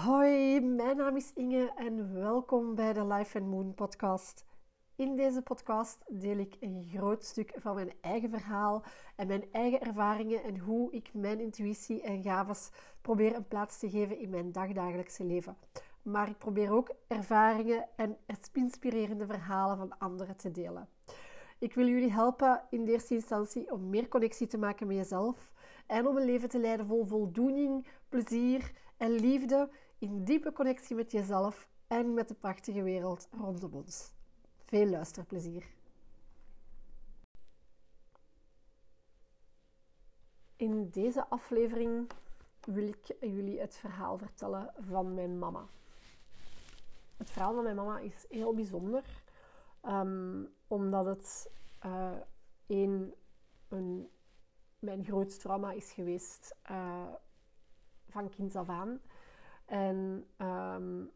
Hoi, mijn naam is Inge en welkom bij de Life and Moon podcast. In deze podcast deel ik een groot stuk van mijn eigen verhaal en mijn eigen ervaringen en hoe ik mijn intuïtie en gaves probeer een plaats te geven in mijn dagdagelijkse leven. Maar ik probeer ook ervaringen en inspirerende verhalen van anderen te delen. Ik wil jullie helpen in de eerste instantie om meer connectie te maken met jezelf en om een leven te leiden vol voldoening, plezier en liefde in diepe connectie met jezelf en met de prachtige wereld rondom ons. Veel luisterplezier. In deze aflevering wil ik jullie het verhaal vertellen van mijn mama. Het verhaal van mijn mama is heel bijzonder, um, omdat het uh, een, een, mijn grootste trauma is geweest uh, van kinds af aan. En um,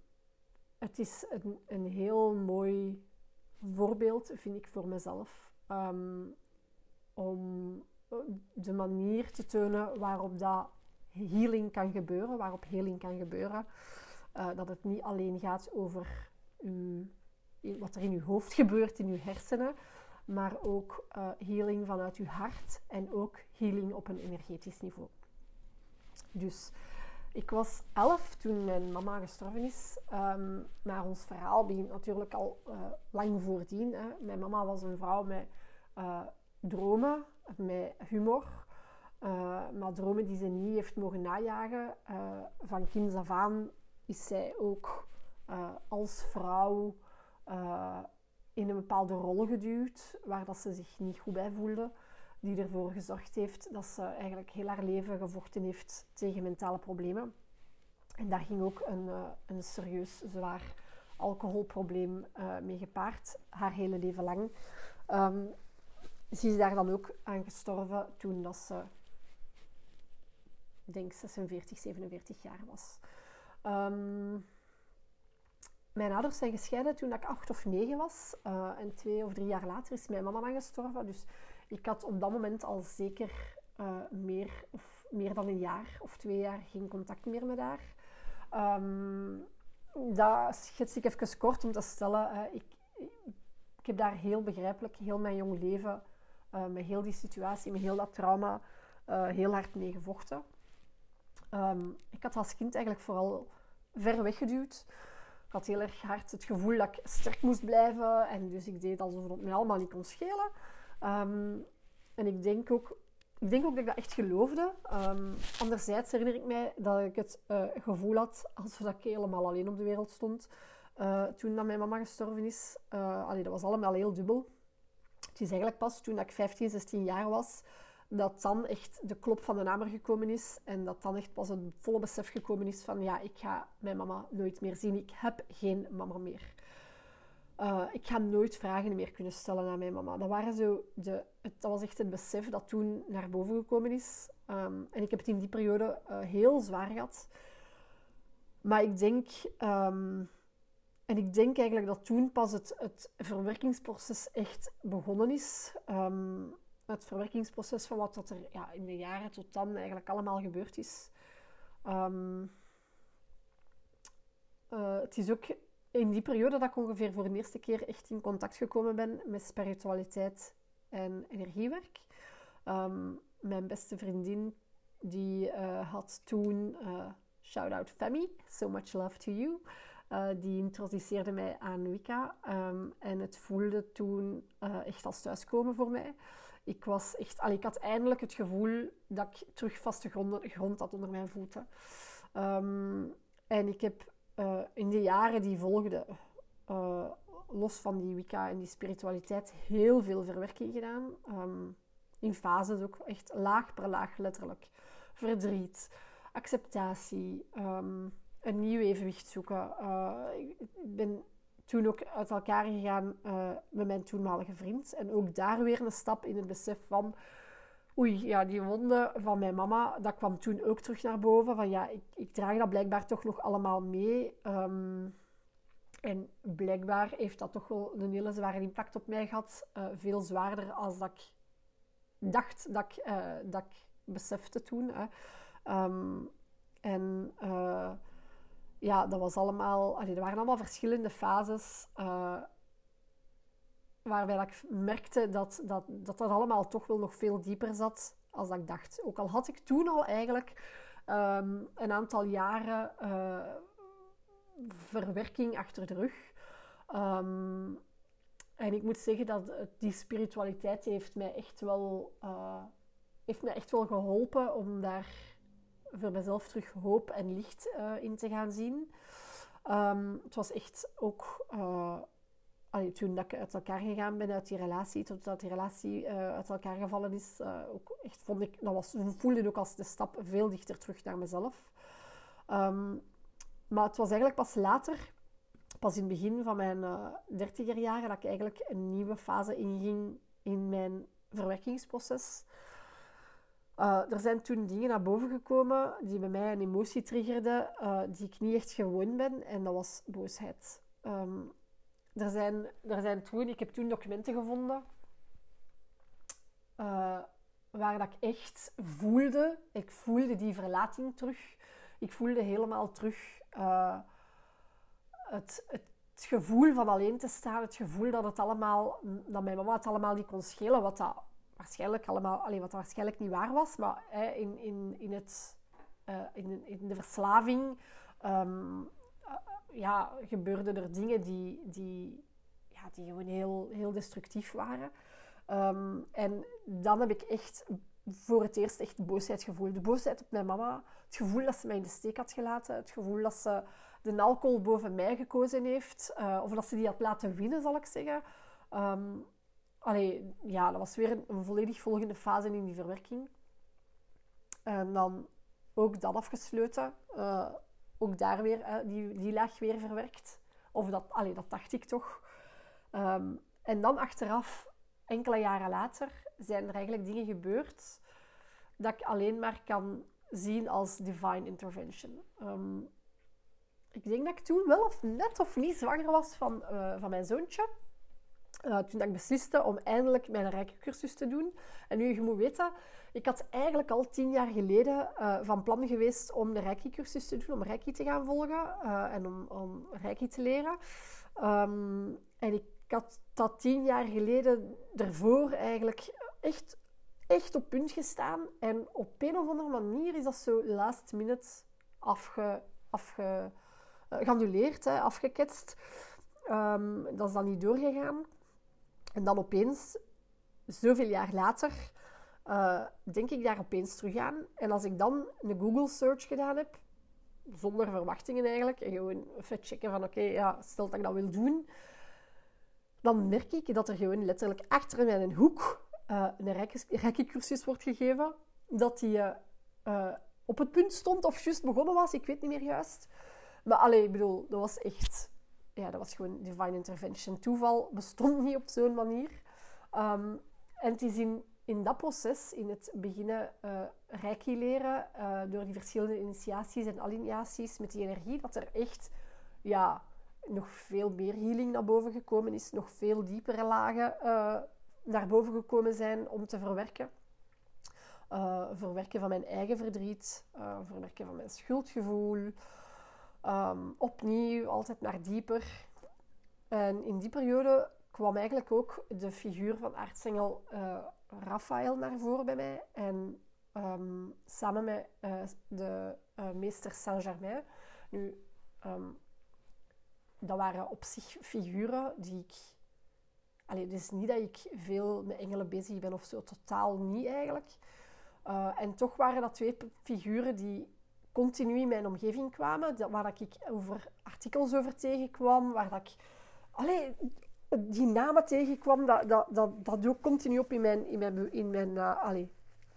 het is een, heel mooi voorbeeld, vind ik, voor mezelf. Um, om de manier te tonen waarop dat healing kan gebeuren, waarop healing kan gebeuren. Uh, dat het niet alleen gaat over uw, wat er in uw hoofd gebeurt, in uw hersenen, maar ook uh, healing vanuit uw hart en ook healing op een energetisch niveau. Dus ik was elf toen mijn mama gestorven is. Um, maar ons verhaal begint natuurlijk al uh, lang voordien. Hè. Mijn mama was een vrouw met uh, dromen, met humor. Uh, maar dromen die ze niet heeft mogen najagen. van kinds af aan is zij ook als vrouw in een bepaalde rol geduwd, waar dat ze zich niet goed bij voelde die ervoor gezorgd heeft dat ze eigenlijk heel haar leven gevochten heeft tegen mentale problemen. En daar ging ook een, uh, een serieus zwaar alcoholprobleem uh, mee gepaard, haar hele leven lang. Um, ze is daar dan ook aan gestorven toen dat ze, ik denk 46, 47 jaar was. Um, mijn ouders zijn gescheiden toen ik acht of negen was. Uh, en twee of drie jaar later is mijn mama dan gestorven. Dus ik had op dat moment al zeker uh, meer, of meer dan een jaar of twee jaar geen contact meer met haar. Um, dat schets ik even kort om te stellen. Uh, ik, ik heb daar heel begrijpelijk heel mijn jong leven, uh, met heel die situatie, met heel dat trauma, heel hard mee gevochten. Um, ik had als kind eigenlijk vooral ver weggeduwd. Ik had heel erg hard het gevoel dat ik sterk moest blijven. En dus ik deed alsof het mij allemaal niet kon schelen. Um, en ik denk ook, ik denk ook dat ik dat echt geloofde. Um, anderzijds herinner ik mij dat ik het uh, gevoel had alsof ik helemaal alleen op de wereld stond. Uh, toen dat mijn mama gestorven is. Uh, dat was allemaal heel dubbel. Het is eigenlijk pas toen ik 15, 16 jaar was, dat dan echt de klop van de namer gekomen is. En dat dan echt pas een volle besef gekomen is van ja, ik ga mijn mama nooit meer zien. Ik heb geen mama meer. Uh, ik ga nooit vragen meer kunnen stellen aan mijn mama. Dat, waren zo de, het, dat was echt het besef dat toen naar boven gekomen is. Um, en ik heb het in die periode uh, heel zwaar gehad. Maar ik denk... Um, en ik denk eigenlijk dat toen pas het, het verwerkingsproces echt begonnen is. Um, het verwerkingsproces van wat dat er ja, in de jaren tot dan eigenlijk allemaal gebeurd is. Uh, het is ook in die periode dat ik ongeveer voor de eerste keer echt in contact gekomen ben met spiritualiteit en energiewerk. Um, mijn beste vriendin die uh, had toen, uh, shout out Femi, so much love to you, uh, die introduceerde mij aan Wicca. Um, en het voelde toen echt als thuiskomen voor mij. Ik, was echt, allee, ik had eindelijk het gevoel dat ik terug vaste grond, grond had onder mijn voeten. Um, en ik heb uh, in de jaren die volgden, uh, los van die Wicca en die spiritualiteit, heel veel verwerking gedaan. Um, in fases ook echt laag per laag, letterlijk. Verdriet, acceptatie, um, een nieuw evenwicht zoeken. Uh, ik ben toen ook uit elkaar gegaan met mijn toenmalige vriend. En ook daar weer een stap in het besef van oei, ja, die wonden van mijn mama, dat kwam toen ook terug naar boven. Van ja, ik, ik draag dat blijkbaar toch nog allemaal mee. Um, en blijkbaar heeft dat toch wel een hele zware impact op mij gehad. Uh, veel zwaarder als dat ik dacht dat ik, uh, dat ik besefte toen. Hè. Um, en uh, ja, dat was allemaal... Er waren allemaal verschillende fases... Waarbij ik merkte dat dat, dat dat allemaal toch wel nog veel dieper zat als dat ik dacht. Ook al had ik toen al eigenlijk um, een aantal jaren uh, verwerking achter de rug. Um, en ik moet zeggen dat die spiritualiteit heeft mij echt wel, uh, heeft mij echt wel geholpen om daar voor mezelf terug hoop en licht uh, in te gaan zien. Um, het was echt ook toen dat ik uit elkaar gegaan ben uit die relatie, totdat die relatie uit elkaar gevallen is, ook echt vond ik, dat was, voelde ook als de stap veel dichter terug naar mezelf. Um, maar het was eigenlijk pas later pas in het begin van mijn uh, dertiger jaren dat ik eigenlijk een nieuwe fase inging in mijn verwerkingsproces. Uh, er zijn toen dingen naar boven gekomen die bij mij een emotie triggerden uh, die ik niet echt gewoon ben. En dat was boosheid. Um, er, zijn, er zijn toen, ik heb toen documenten gevonden uh, waar dat ik echt voelde, ik voelde die verlating terug. Ik voelde helemaal terug het, het, gevoel van alleen te staan, het gevoel dat, het allemaal, dat mijn mama het allemaal niet kon schelen, wat dat waarschijnlijk, allemaal, alleen wat waarschijnlijk niet waar was, maar in, in, in, het, uh, in, in de verslaving uh, ja, gebeurden er dingen die, die, ja, die gewoon heel, heel destructief waren. Um, en dan heb ik echt voor het eerst echt boosheid gevoeld. De boosheid op mijn mama, het gevoel dat ze mij in de steek had gelaten, het gevoel dat ze de alcohol boven mij gekozen heeft. Uh, of dat ze die had laten winnen, zal ik zeggen. Um, allee, ja, dat was weer een, volledig volgende fase in die verwerking. En dan ook dat afgesloten. Uh, ook daar weer, uh, die, die laag weer verwerkt. Of dat, allee, dat dacht ik toch. Um, en dan achteraf, enkele jaren later, zijn er eigenlijk dingen gebeurd dat ik alleen maar kan zien als divine intervention. Um, ik denk dat ik toen wel of net of niet zwanger was van, uh, van mijn zoontje. Uh, toen ik besliste om eindelijk mijn Reiki-cursus te doen. En nu, je moet weten, ik had eigenlijk al tien jaar geleden uh, van plan geweest om de Reiki-cursus te doen, om Reiki te gaan volgen en om, om Reiki te leren. Um, en ik had dat tien jaar geleden ervoor eigenlijk echt, echt op punt gestaan. En op een of andere manier is dat zo last minute afge, afge uh, hè, afgeketst. Um, dat is dan niet doorgegaan. En dan opeens, zoveel jaar later, uh, denk ik daar opeens terug aan. En als ik dan een Google search gedaan heb, zonder verwachtingen eigenlijk, en gewoon even checken van oké, ja, stel dat ik dat wil doen, dan merk ik dat er gewoon letterlijk achter mij een hoek uh, een reiki-cursus wordt gegeven, dat die uh, op het punt stond of juist begonnen was, ik weet niet meer juist. Maar alleen, ik bedoel, dat was echt... Ja, dat was gewoon divine intervention. Toeval bestond niet op zo'n manier. Um, en het is in, in dat proces, in het beginnen uh, reiki leren, uh, door die verschillende initiaties en alineaties met die energie, dat er echt ja, nog veel meer healing naar boven gekomen is. Nog veel diepere lagen uh, naar boven gekomen zijn om te verwerken. verwerken van mijn eigen verdriet, verwerken van mijn schuldgevoel, Um, opnieuw, altijd naar dieper. En in die periode kwam eigenlijk ook de figuur van aartsengel uh, Raphaël naar voren bij mij. En um, samen met uh, de uh, meester Saint-Germain. Nu, um, dat waren op zich figuren die ik... Allee, het is niet dat ik veel met engelen bezig ben of zo, totaal niet eigenlijk. en toch waren dat twee figuren die continu in mijn omgeving kwamen, waar ik over artikels over tegenkwam, waar dat ik die namen tegenkwam, dat, dat, dat, dat doe ik continu op in mijn, in mijn, in mijn, uh,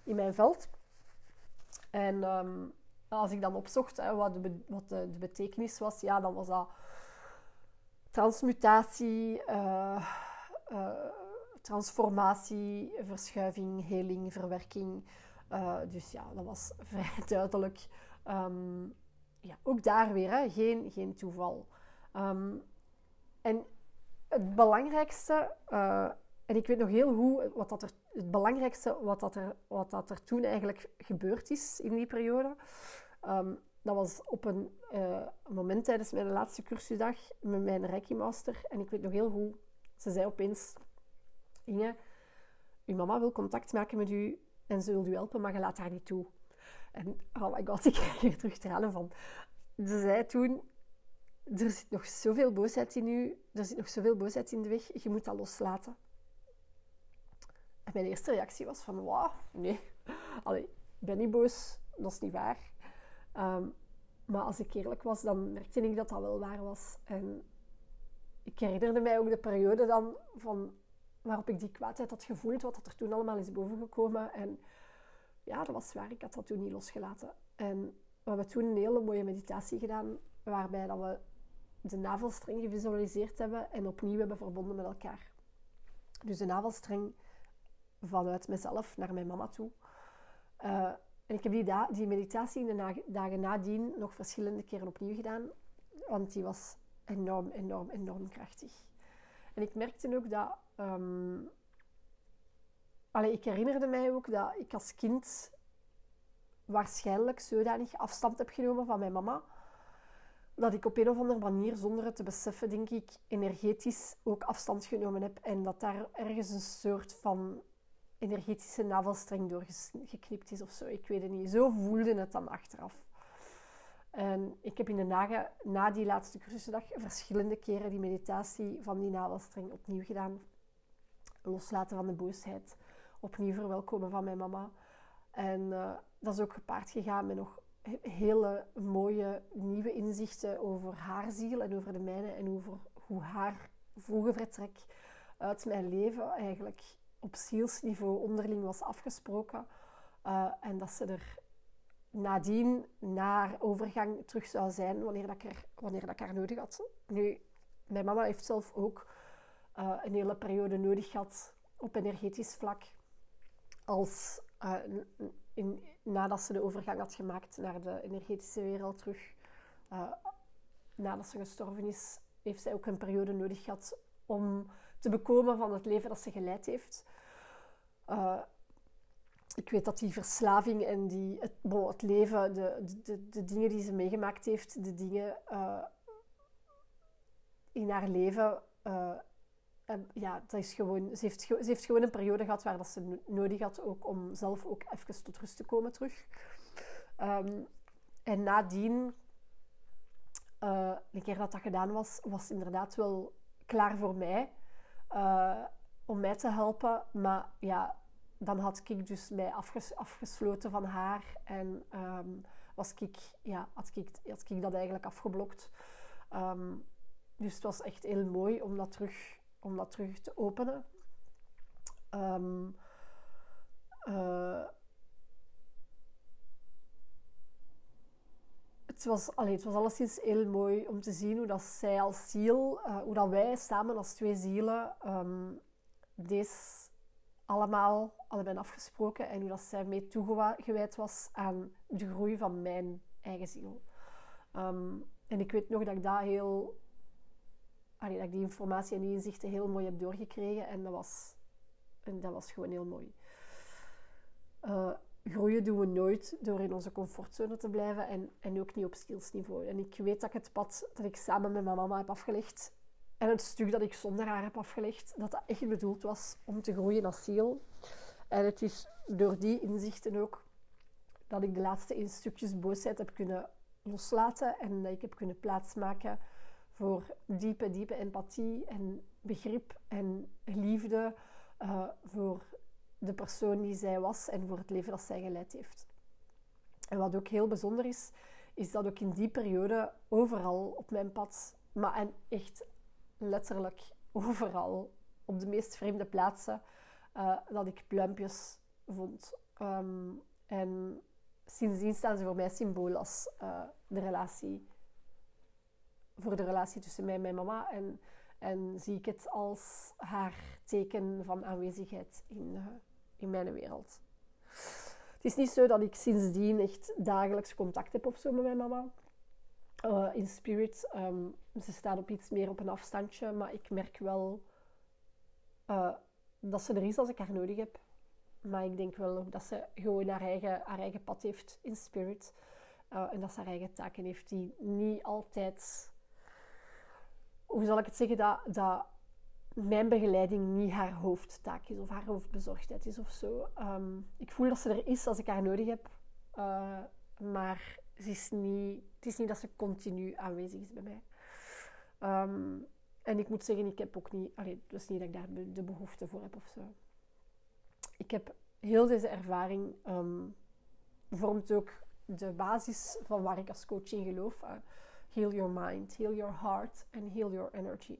in mijn veld. En um, als ik dan opzocht hè, wat, de, wat de, betekenis was, ja, dan was dat transmutatie, uh, uh, transformatie, verschuiving, heling, verwerking. dus ja, dat was vrij duidelijk Um, ja, ook daar weer, hè, geen, geen toeval. Um, en het belangrijkste, uh, en ik weet nog heel goed wat dat er, het belangrijkste wat dat er, wat dat er toen eigenlijk gebeurd is in die periode. Um, dat was op een uh, moment tijdens mijn laatste cursusdag met mijn Reiki-master. En ik weet nog heel goed, ze zei opeens... Inge, uw mama wil contact maken met u en ze wil u helpen, maar je laat haar niet toe. En oh my god, ik krijg hier terug tranen van. Ze zei toen, er zit nog zoveel boosheid in u, er zit nog zoveel boosheid in de weg, je moet dat loslaten. En mijn eerste reactie was van, wauw, nee, Allee, ik ben niet boos, dat is niet waar. Ehm, maar als ik eerlijk was, dan merkte ik dat dat wel waar was. En ik herinnerde mij ook de periode dan van waarop ik die kwaadheid had gevoeld, wat er toen allemaal is bovengekomen. En ja, dat was zwaar. Ik had dat toen niet losgelaten. En we hebben toen een hele mooie meditatie gedaan, waarbij dat we de navelstreng gevisualiseerd hebben en opnieuw hebben verbonden met elkaar. Dus de navelstreng vanuit mezelf naar mijn mama toe. Uh, en ik heb die, die meditatie in de dagen nadien nog verschillende keren opnieuw gedaan, want die was enorm, enorm, enorm krachtig. En ik merkte ook dat um, Allee, ik herinnerde mij ook dat ik als kind waarschijnlijk zodanig afstand heb genomen van mijn mama. Dat ik op een of andere manier, zonder het te beseffen, denk ik, energetisch ook afstand genomen heb. En dat daar ergens een soort van energetische navelstreng doorgeknipt is of zo. Ik weet het niet. Zo voelde het dan achteraf. En ik heb in de nagen, na die laatste cursusdag verschillende keren die meditatie van die navelstreng opnieuw gedaan. Loslaten van de boosheid opnieuw verwelkomen van mijn mama. En uh, dat is ook gepaard gegaan met nog hele mooie nieuwe inzichten over haar ziel en over de mijne en over hoe haar vroege vertrek uit mijn leven eigenlijk op zielsniveau onderling was afgesproken. Uh, en dat ze er nadien naar overgang terug zou zijn wanneer, dat ik, er, wanneer dat haar nodig had. Nu, mijn mama heeft zelf ook uh, een hele periode nodig gehad op energetisch vlak als uh, in, nadat ze de overgang had gemaakt naar de energetische wereld terug, uh, nadat ze gestorven is, heeft zij ook een periode nodig gehad om te bekomen van het leven dat ze geleid heeft. Uh, ik weet dat die verslaving en die, het, het leven, de, de, de, dingen die ze meegemaakt heeft, de dingen in haar leven ja, gewoon, ze, heeft, ze heeft gewoon een periode gehad waar dat ze nodig had ook om zelf ook even tot rust te komen terug. Um, en nadien, uh, een keer dat dat gedaan was, was inderdaad wel klaar voor mij. Uh, om mij te helpen. Maar ja, dan had ik dus mij afges afgesloten van haar. En um, was ik, ja, had, ik, had dat eigenlijk afgeblokt. Um, dus het was echt heel mooi om dat terug om dat terug te openen. Um, uh, het, was, allee, het was alleszins heel mooi om te zien hoe dat zij als ziel, uh, hoe dat wij samen als twee zielen um, deze allemaal hadden afgesproken en hoe dat zij mee toegewijd was aan de groei van mijn eigen ziel. Um, en ik weet nog dat ik dat heel allee, dat ik die informatie en die inzichten heel mooi heb doorgekregen. En dat was, en dat was gewoon heel mooi. Uh, groeien doen we nooit door in onze comfortzone te blijven en, en ook niet op skillsniveau. En ik weet dat ik het pad dat ik samen met mijn mama heb afgelegd en het stuk dat ik zonder haar heb afgelegd, dat dat echt bedoeld was om te groeien als ziel. En het is door die inzichten ook dat ik de laatste in stukjes boosheid heb kunnen loslaten en dat ik heb kunnen plaatsmaken voor diepe, diepe empathie en begrip en liefde uh, voor de persoon die zij was en voor het leven dat zij geleid heeft. En wat ook heel bijzonder is, is dat ook in die periode overal op mijn pad, maar en echt letterlijk overal, op de meest vreemde plaatsen, uh, dat ik pluimpjes vond. Um, en sindsdien staan ze voor mij symbool als uh, de relatie voor de relatie tussen mij en mijn mama. En, en zie ik het als haar teken van aanwezigheid in, uh, in mijn wereld. Het is niet zo dat ik sindsdien echt dagelijks contact heb of zo met mijn mama. Uh, in spirit. Um, ze staat op iets meer op een afstandje, maar ik merk wel uh, dat ze er is als ik haar nodig heb. Maar ik denk wel dat ze gewoon haar eigen, haar eigen pad heeft in spirit. En dat ze haar eigen taken heeft die niet altijd... Hoe zal ik het zeggen? Dat, dat mijn begeleiding niet haar hoofdtaak is of haar hoofdbezorgdheid is of zo. Um, ik voel dat ze er is als ik haar nodig heb. Uh, maar ze is niet, het is niet dat ze continu aanwezig is bij mij. Um, en ik moet zeggen, ik heb ook niet... Allee, het is niet dat ik daar de behoefte voor heb of zo. Ik heb heel deze ervaring... Um, vormt ook de basis van waar ik als coach in geloof. Uh, heal your mind, heal your heart and heal your energy.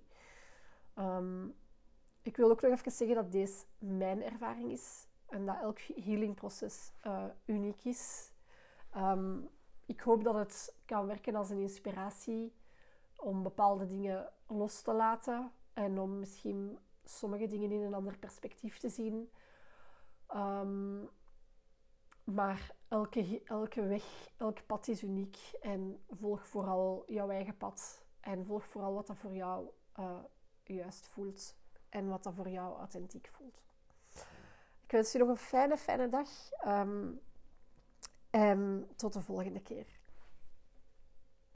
Um, ik wil ook nog even zeggen dat deze mijn ervaring is. En dat elk healingproces uh, uniek is. Um, ik hoop dat het kan werken als een inspiratie om bepaalde dingen los te laten en om misschien sommige dingen in een ander perspectief te zien. Um, maar elke, elke weg, elk pad is uniek en volg vooral jouw eigen pad en volg vooral wat dat voor jou uh, juist voelt en wat dat voor jou authentiek voelt. Ik wens je nog een fijne, fijne dag um, en tot de volgende keer.